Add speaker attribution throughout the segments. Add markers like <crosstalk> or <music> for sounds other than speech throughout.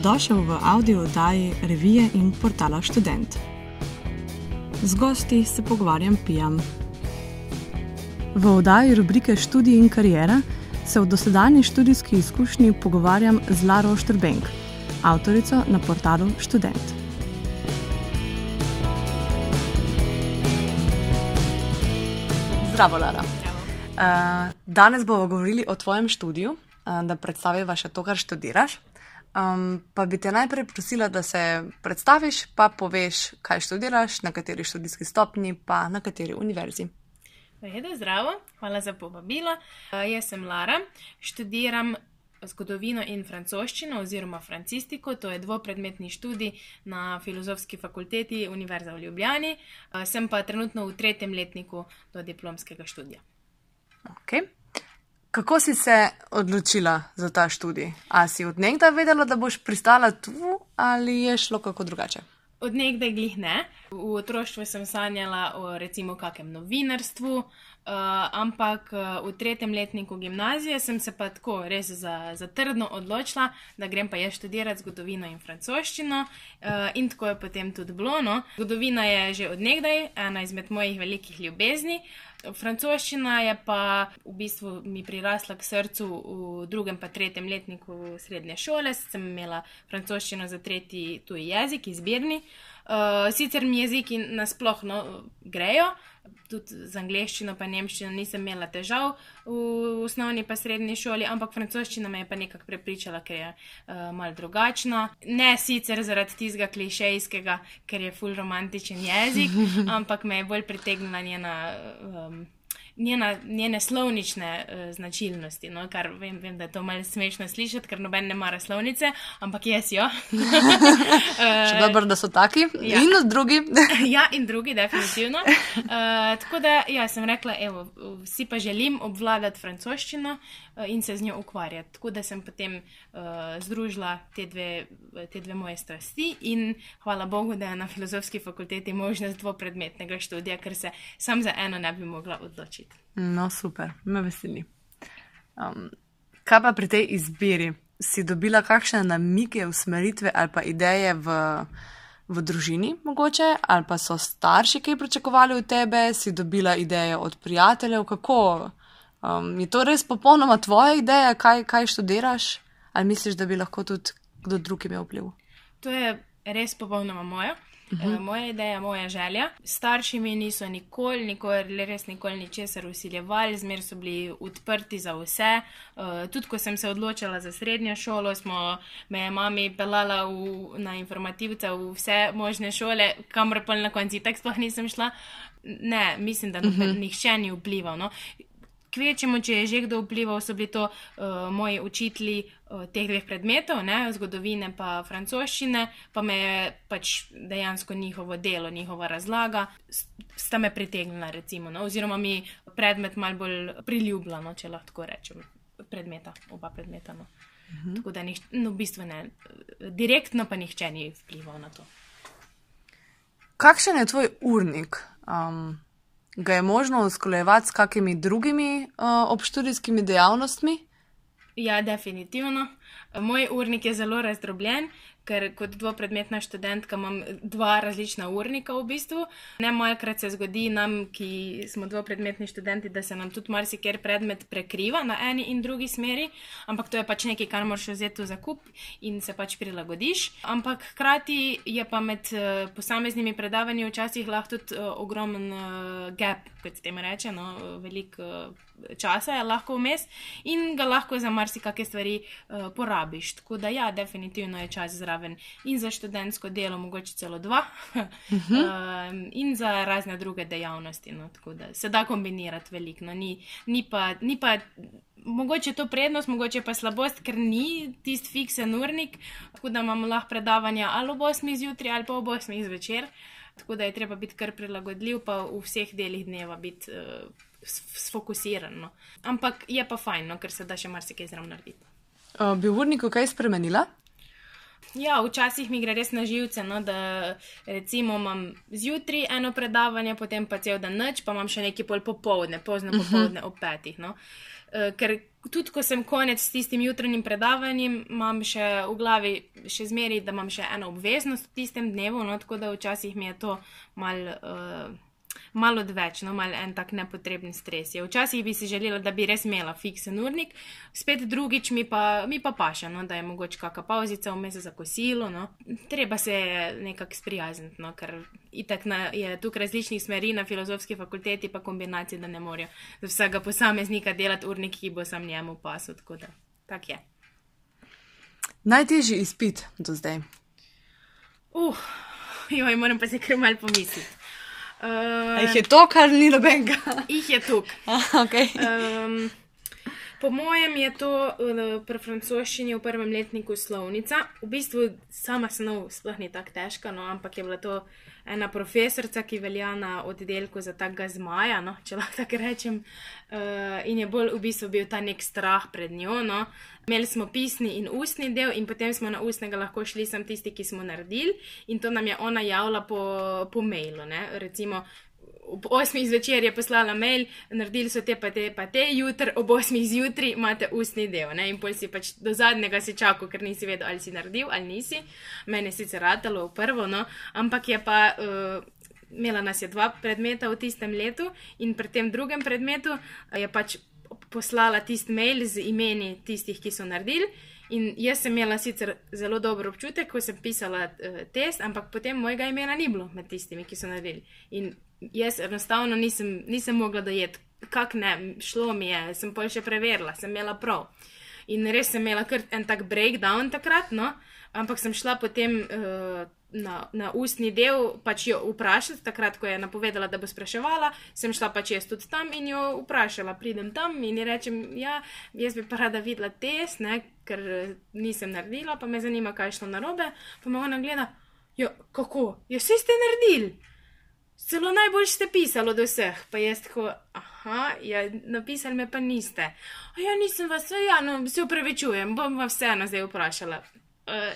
Speaker 1: Dobrodošel v audio oddaji revije in portala Student. Z gosti se pogovarjam pijam. V oddaji rubrike Študij in karijera se v dosedanji študijski izkušnji pogovarjam z Laro Štrbenk, avtorico na portalu Student. Zdravo, Lara. Uh, danes bomo govorili o tvojem študiju, uh, da predstaviš to, kar študiraš. Um, pa bi te najprej prosila, da se predstaviš, pa poveš, kaj študiraš, na kateri študijski stopni, pa na kateri univerzi.
Speaker 2: Redo, zdravo, hvala za povabilo. Uh, jaz sem Lara, študiram zgodovino in francoščino oziroma francistiko, to je dvopredmetni študij na filozofski fakulteti Univerze v Ljubljani. Uh, sem pa trenutno v tretjem letniku do diplomskega študija.
Speaker 1: Okay. Kako si se odločila za ta študij? A si od nekdaj vedela, da boš pristala tu ali je šlo kako drugače?
Speaker 2: Od nekdaj glih ne. V otroštvu sem sanjala o recimo kakem novinarstvu, uh, ampak uh, v tretjem letniku gimnazije sem se pa tako res za, za trdno odločila, da grem pa jaz študirati zgodovino in francoščino uh, in tako je potem tudi bilo. No. Zgodovina je že od nekdaj ena izmed mojih velikih ljubezni. Francoščina je pa v bistvu mi prirasla k srcu v drugem pa tretjem letniku srednje šole, sem imela francoščino za tretji tuji jezik, izbirni. Uh, sicer mi jeziki nasplošno grejo, tudi z angliščino in nemščino nisem imela težav v osnovni pa srednji šoli, ampak francoščina me je pa nekako prepričala, ker je uh, mal drugačna. Ne sicer zaradi tistega klišejskega, ker je full romantičen jezik, <laughs> ampak me je bolj pritegnila njena. Um, njena, njene slovnične uh, značilnosti. No? Kar vem, vem, da je to malce smešno slišati, ker noben ne mara slovnice, ampak jaz jo. <laughs>
Speaker 1: Še uh, dobro, da so taki. Ja. In drugi. <laughs>
Speaker 2: ja, in drugi, definitivno. Uh, tako da ja, sem rekla, evo, vsi pa želim obvladati francoščino uh, in se z njo ukvarjati. Tako da sem potem uh, združila te dve, te dve moje strasti in hvala Bogu, da je na filozofski fakulteti možnost dvopredmetnega študija, ker se sam za eno ne bi mogla odločiti.
Speaker 1: No, super, me veseli. Um, kaj pa pri tej izbiri? Si dobila kakšne namike, usmeritve ali pa ideje v, v družini, mogoče, ali pa so starši kaj pričakovali od tebe, si dobila ideje od prijateljev, kako? Um, je to res popolnoma tvoja ideja, kaj, kaj študiraš, ali misliš, da bi lahko tudi kdo drug imel vpliv?
Speaker 2: To je res popolnoma moja. Uh -huh. uh, moja ideja, moja želja. Starši mi niso nikoli, nikoli, res nikoli ničesar usiljevali, zmer so bili odprti za vse. Uh, tudi ko sem se odločila za srednjo šolo, smo me mami pelala v, na informativce v vse možne šole, kamor pa na konci tak sploh nisem šla. Ne, mislim, da uh -huh. nihče ni vplival. No. Kvečemo, če je že kdo vplival, so bili to uh, moji učitelji teh dveh predmetov, ne, zgodovine pa francoščine, pa me je pač dejansko njihovo delo, njihova razlaga, sta me pritegnila, recimo, no, oziroma mi predmet mal bolj priljubljeno, če lahko rečem, predmeta, oba predmeta. No. Mhm. Tako da, nič, no, v bistvu ne, direktno pa nihče ni vplival na to.
Speaker 1: Kakšen je tvoj urnik? Um ga je možno usklajevati s kakimi drugimi uh, obštudijskimi dejavnostmi?
Speaker 2: Ja, definitivno. Moj urnik je zelo razdrobljen, ker kot dvopredmetna študentka imam dva različna urnika v bistvu. Ne malkrat se zgodi nam, ki smo dvopredmetni študenti, da se nam tudi marsikjer predmet prekriva na eni in drugi smeri, ampak to je pač nekaj, kar moraš vzeti v zakup in se pač prilagodiš. Ampak hkrati je pa med uh, posameznimi predavanji včasih lahko tudi uh, ogromen uh, gap, kot se temu reče, no, veliko uh, časa je lahko vmes in ga lahko za marsikake stvari uh, porabiš. Tako da ja, definitivno je čas zraven in za študentsko delo, mogoče celo dva, uh -huh. uh, in za razne druge dejavnosti. No, tako da se da kombinirati veliko. No, ni, ni, ni pa. Mogoče to prednost, mogoče pa slabost, ker ni tisti fiksen urnik, tako da imamo lahko predavanja ali ob 8 zjutraj ali pa ob 8 zvečer. Tako da je treba biti kar prilagodljiv, pa v vseh delih dneva biti uh, sfokusiran. No. Ampak je pa fajn, no, ker se da še marsikaj zraven narediti.
Speaker 1: Uh, bi v urniku kaj spremenila?
Speaker 2: Ja, včasih mi gre res na živce, no, da recimo imam zjutraj eno predavanje, potem pa cel dan noč, pa imam še nekaj pol popovdne, pozno mhm. popovdne ob petih. No. uh, ker tudi ko sem konec s tistim jutranjim predavanjem, imam še v glavi, še zmeri, da imam še eno obveznost v tistem dnevu, no, tako da včasih mi je to mal. Uh, malo odveč, no, malo en tak nepotreben stres. Je. Včasih bi si želela, da bi res imela fiksen urnik, spet drugič mi pa, mi pa paša, no, da je mogoče kakšna pauzica vmes za kosilo. No. Treba se nekako sprijazniti, no, ker na, je tukaj različnih smeri na filozofski fakulteti, pa kombinacije, da ne morajo za vsega posameznika delati urnik, ki bo sam njemu pasel. Tako da, tak je.
Speaker 1: Najtežji izpit do zdaj.
Speaker 2: Uf, uh, joj, moram pa se kar mal pomisliti.
Speaker 1: Uh, jih je to, kar ni nobenega?
Speaker 2: Jih je tukaj.
Speaker 1: okay.
Speaker 2: um, po mojem je to uh, pri francoščini v prvem letniku slovnica. V bistvu sama snov sploh ni tako težka, no, ampak je bila to ena profesorica, ki velja na oddelku za takega zmaja, no, če lahko tako rečem. Uh, in je bolj v bistvu bil ta nek strah pred njo. No. Imeli smo pisni in ustni del, in potem smo na ustnega lahko šli sem tisti, ki smo naredili, in to nam je ona javila po, po mailu. Ne. Recimo, ob 8. zvečer je poslala mail, naredili so te pa te, pa te, jutri ob 8. zjutraj imate ustni del. Ne? In pol si pač do zadnjega si čakal, ker nisi vedel, ali si naredil ali nisi. Mene je sicer ratalo v prvo, no? ampak je pa. Uh, Imela nas je dva predmeta v tistem letu, in pri tem drugem predmetu je pač poslala tisti mail z imeni tistih, ki so naredili. In jaz sem imela sicer zelo dober občutek, ko sem pisala uh, test, ampak potem mojega imena ni bilo med tistimi, ki so naredili. In jaz enostavno nisem, nisem mogla dojeti, kako ne, šlo mi je, sem pa še preverila, sem imela prav. In res sem imela kar en tak breakdown takrat, no? ampak sem šla potem uh, na, na ustni del, pač jo vprašati, takrat, ko je napovedala, da bo spraševala, sem šla pač jaz tudi tam in jo vprašala, pridem tam in ji rečem, ja, jaz bi pa rada videla test, ne? ker eh, nisem naredila, pa me zanima, kaj je šlo narobe. Pa me ona gleda, jo, kako, jo vsi ste naredili. Celo najbolj ste pisali od vseh, pa jaz tako, aha, ja, napisali me pa niste. A ja, nisem vas, ja, no, se upravičujem, bom vas vseeno zdaj vprašala. Uh,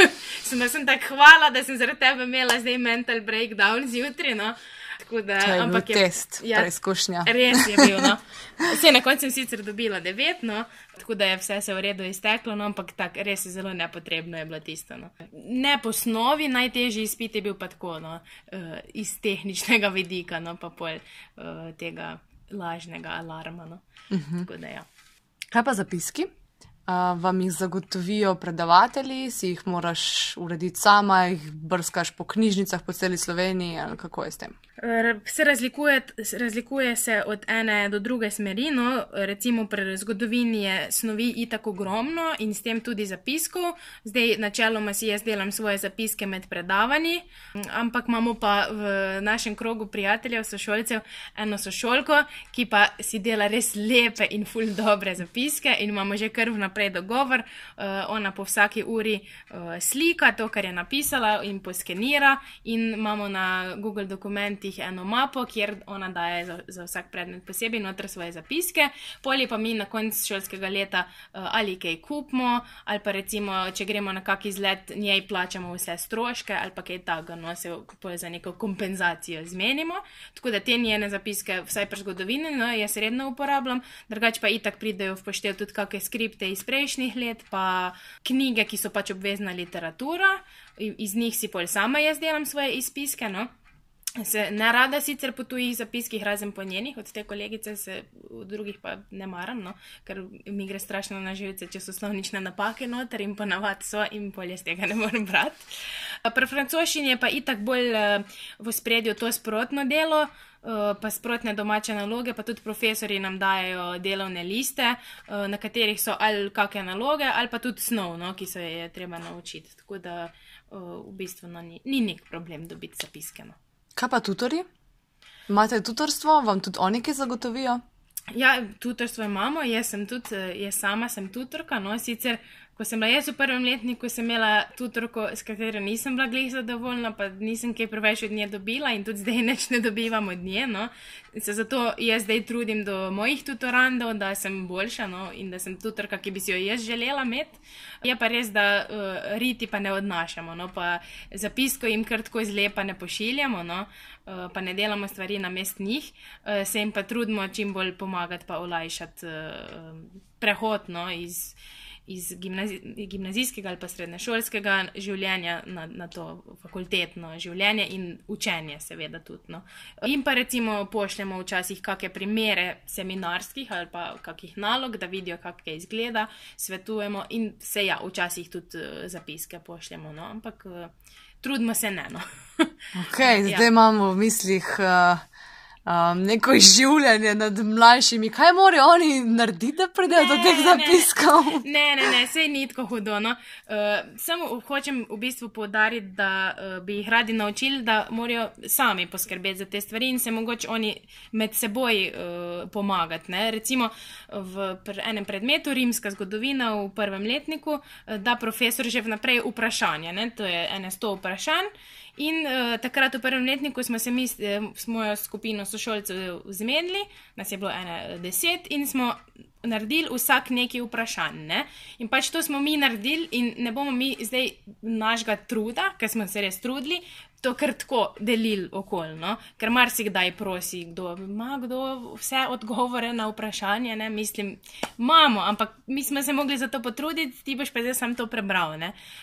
Speaker 2: <laughs> sem, sem tako hvala, da sem zaradi tebe imela zdaj mental breakdown zjutraj, no. Uh,
Speaker 1: Da, to je ampak bil je, test, ja, preizkušnja.
Speaker 2: Res je bil. No. <laughs> Vse na koncu sem sicer dobila devet, no, tako da je vse se v redu izteklo, no, ampak tak, res je zelo nepotrebno je bilo tisto. No. Ne po osnovi, najtežji izpit je bil pa tako, no, uh, iz tehničnega <laughs> vidika, no, pa pol uh, tega lažnega alarma. No. Uh mhm. -huh. da, ja.
Speaker 1: Kaj pa zapiski? Vam jih zagotovijo predavatelji, si jih moraš urediti sama, jih brskaš po knjižnicah po celi Sloveniji ali kako je s tem?
Speaker 2: Se razlikuje, razlikuje se od ene do druge smeri. No, recimo pri zgodovini je snovi itak ogromno in s tem tudi zapiskov. Zdaj, načeloma si jaz delam svoje zapiske med predavanji, ampak imamo pa v našem krogu prijateljev, sošolcev, eno sošolko, ki pa si dela res lepe in ful dobre zapiske in imamo že kar vnaprej dogovor. Uh, ona po vsaki uri uh, slika to, kar je napisala in poskenira in imamo na Google dokumentih eno mapo, kjer ona daje za, za vsak predmet posebej noter svoje zapiske, polje pa mi na koncu šolskega leta uh, ali kaj kupimo, ali pa recimo, če gremo na kak izlet, njej plačamo vse stroške ali pa kaj takega, no se za neko kompenzacijo zmenimo. Tako da te njene zapiske, vsaj pri zgodovini, no, jaz redno uporabljam, drugače pa itak pridejo v poštev tudi kakšne skripte iz prejšnjih let, pa knjige, ki so pač obvezna literatura. Iz njih si pol sama jaz delam svoje izpiske. No? Se ne rada sicer po tujih zapiskih, razen po njenih, od te kolegice, se v drugih pa ne maram, no, ker mi gre strašno na živce, če so slovnične napake noter in ponavadi so in bolje z tega ne morem brati. Pri francoščini je pa itak bolj v spredju to sprotno delo, pa sprotne domače naloge, pa tudi profesori nam dajo delovne liste, na katerih so ali kakšne naloge, ali pa tudi snov, no, ki se je treba naučiti. Tako da v bistvu no, ni, ni nek problem dobiti zapiske.
Speaker 1: Kaj pa tutori? Imate tutorstvo, vam tudi oni kaj zagotovijo?
Speaker 2: Ja, tutorstvo imamo, jaz sem tudi, jaz sama sem tutorka, no sicer ko sem bila jaz v prvem letniku, sem imela tutorko, s katero nisem bila glih zadovoljna, pa nisem kaj preveč od nje dobila in tudi zdaj neč ne dobivam od nje. No. Se zato jaz zdaj trudim do mojih tutorandov, da sem boljša no, in da sem tutorka, ki bi si jo jaz želela imeti. Je pa res, da uh, riti pa ne odnašamo, no, pa zapisko jim kar tako izlepa ne pošiljamo, no, uh, pa ne delamo stvari na mest njih, uh, se jim pa trudimo čim bolj pomagati, pa olajšati uh, prehod no, iz iz gimnazi gimnazijskega ali pa srednješolskega življenja na, na to fakultetno življenje in učenje, seveda tudi. No. In pa recimo pošljemo včasih kakšne primere seminarskih ali pa kakih nalog, da vidijo, kako izgleda, svetujemo in se ja, včasih tudi uh, zapiske pošljemo, no. ampak uh, trudimo se ne. No.
Speaker 1: okay, <laughs> zdaj ja. imamo v mislih. Uh um, neko izživljanje nad mlajšimi. Kaj morajo oni narediti, da pridejo do teh zapiskov?
Speaker 2: Ne, ne, ne, sej ni tako hudo. No. Uh, samo hočem v bistvu povdariti, da uh, bi jih radi naučili, da morajo sami poskrbeti za te stvari in se mogoče oni med seboj uh, pomagati. Ne. Recimo v pr enem predmetu, rimska zgodovina v prvem letniku, uh, da profesor že vnaprej vprašanje. Ne. To je ene sto vprašanj. In uh, takrat v prvem letniku smo se mi eh, s mojo skupino sošolcev zmenili, nas je bilo ena deset in smo naredili vsak neki vprašanj. Ne? In pač to smo mi naredili in ne bomo mi zdaj našega truda, ker smo se res trudili, to kar tako delili okolno, ker marsikdaj prosi, kdo ima kdo vse odgovore na vprašanje. Ne? Mislim, imamo, ampak mi smo se mogli za to potruditi, ti boš pa zdaj sam to prebral.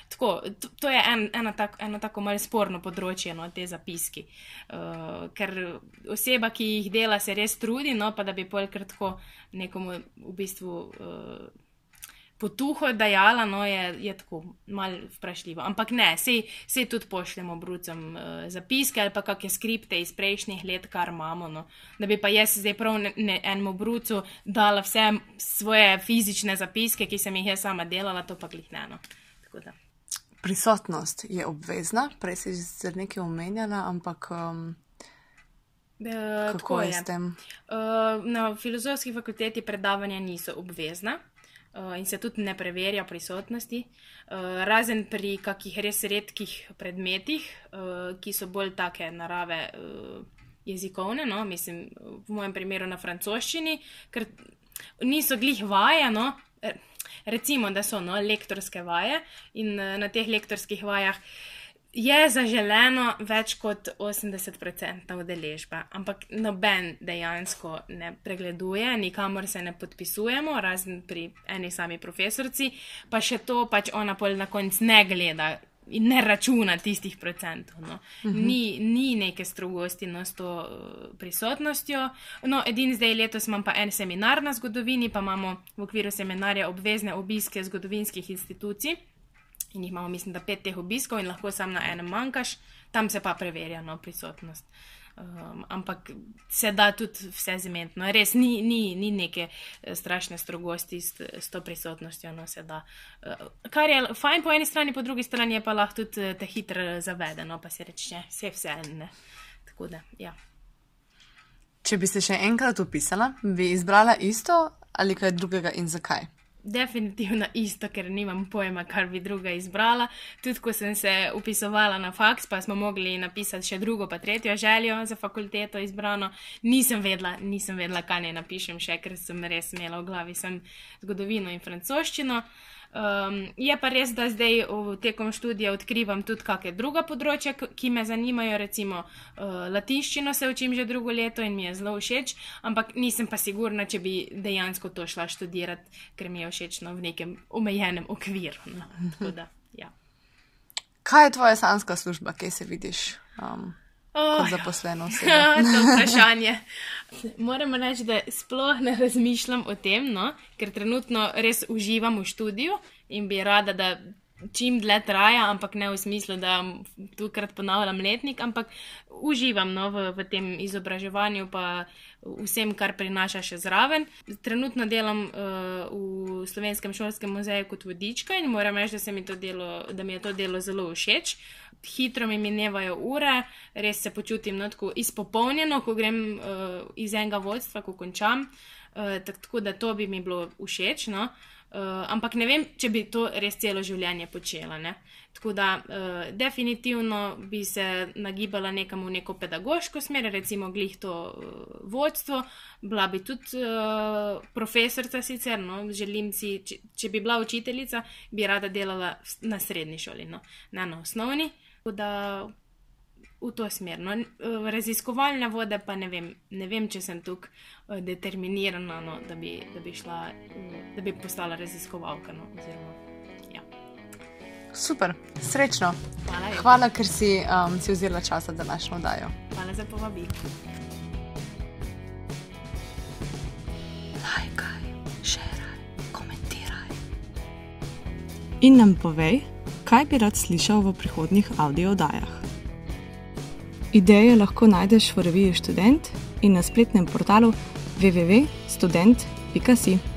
Speaker 2: Tako, to, to je en, eno, tak, eno tako malce sporno področje, no, te zapiski. Uh, ker oseba, ki jih dela, se res trudi, no, pa da bi polkrat tako nekomu v bistvu. Uh, potuho dajala, no je, je tako malo vprašljivo. Ampak ne, se tudi pošljemo brucem uh, zapiske ali pa kakšne skripte iz prejšnjih let, kar imamo. No. Da bi pa jaz zdaj prav ne, ne, enemu brucu dala vse svoje fizične zapiske, ki sem jih jaz sama delala, to pa glih ne. No.
Speaker 1: Prisotnost je obvezna, prej si že nekaj omenjala, ampak. Um... Kako je s tem?
Speaker 2: Uh, na filozofski fakulteti predavanja niso obvezna, uh, in se tudi ne preverja prisotnosti, uh, razen pri kakih res redkih predmetih, uh, ki so bolj take narave uh, jezikovne, no? mislim, v mojem primeru na francoščini, ker niso glih vaje. No? Recimo, da so no, lektorske vaje in na teh lektorskih vajah uh, je zaželeno več kot 80% udeležbe, ampak noben dejansko ne pregleduje, nikamor se ne podpisujemo, razen pri eni sami profesorici, pa še to pač ona pol na koncu ne gleda. In ne računa tistih procentov. No. Uh mhm. -huh. ni, ni neke strogosti no, s to uh, prisotnostjo. No, edini zdaj letos imam pa en seminar na zgodovini, pa imamo v okviru seminarja obvezne obiske zgodovinskih institucij in jih imamo, mislim, da pet teh obiskov in lahko sam na enem manjkaš, tam se pa preverja no, prisotnost. Um, ampak se da tudi vse zmeniti. No, res ni, ni, ni neke eh, strašne strogosti s, s to prisotnostjo. No, uh, kar je fajn po eni strani, po drugi strani je pa lahko tudi eh, te hitro zavedeno, pa se reče, vse vse ene. Tako da, ja.
Speaker 1: Če bi se še enkrat upisala, bi izbrala isto ali kaj drugega in zakaj?
Speaker 2: Definitivno isto, ker nimam pojma, kar bi druga izbrala. Tudi ko sem se upisovala na faks, pa smo mogli napisati še drugo, pa tretjo željo za fakulteto izbrano, nisem vedela, nisem vedela, kaj naj napišem še, ker sem res imela v glavi sem zgodovino in francoščino. Um, je pa res, da zdaj tekom študija odkrivam tudi kakšne druga področja, ki me zanimajo, recimo uh, latinščino se učim že drugo leto in mi je zelo všeč, ampak nisem pa sigurna, če bi dejansko to šla študirati, ker mi je všeč no, v nekem omejenem okviru. No. Da, ja.
Speaker 1: Kaj je tvoja sanska služba, kje se vidiš? Um... Oh, kot zaposleno <laughs> osebo.
Speaker 2: to vprašanje. Moram reči, da sploh ne razmišljam o tem, no, ker trenutno res uživam v študiju in bi rada, da čim dlje traja, ampak ne v smislu, da tukaj ponavljam letnik, ampak uživam no, v, v tem izobraževanju, pa vsem, kar prinaša še zraven. Trenutno delam uh, v Slovenskem šolskem muzeju kot vodička in moram reči, da, delo, da mi je to delo zelo všeč. Hitro mi minevajo ure, res se počutim no, tako izpopolnjeno, ko grem uh, iz enega vodstva, ko končam. Uh, tako da to bi mi bilo všeč. No. Uh, ampak ne vem, če bi to res celo življenje počela. Ne? Tako da, uh, definitivno bi se nagibala nekam v neko pedagoško smer, recimo glih to uh, vodstvo, bila bi tudi uh, profesorica sicer, no, želim si, če, če bi bila učiteljica, bi rada delala na srednji šoli, no, ne na osnovni. Tako da v to smer. No, raziskovalne vode pa ne vem, ne vem če sem tukaj eh, determinirana, no, da, bi, da, bi šla, eh, da bi postala raziskovalka. No, oziroma, ja.
Speaker 1: Super, srečno.
Speaker 2: Hvala,
Speaker 1: Hvala ker si, um, si vzela čas za današnjo oddajo.
Speaker 2: Hvala za povabilo.
Speaker 1: Lajkaj, šeraj, komentiraj.
Speaker 3: In nam povej, kaj bi rad slišal v prihodnjih audio oddajah. Ideje lahko najdeš v reviji Student in na spletnem portalu www.student.com.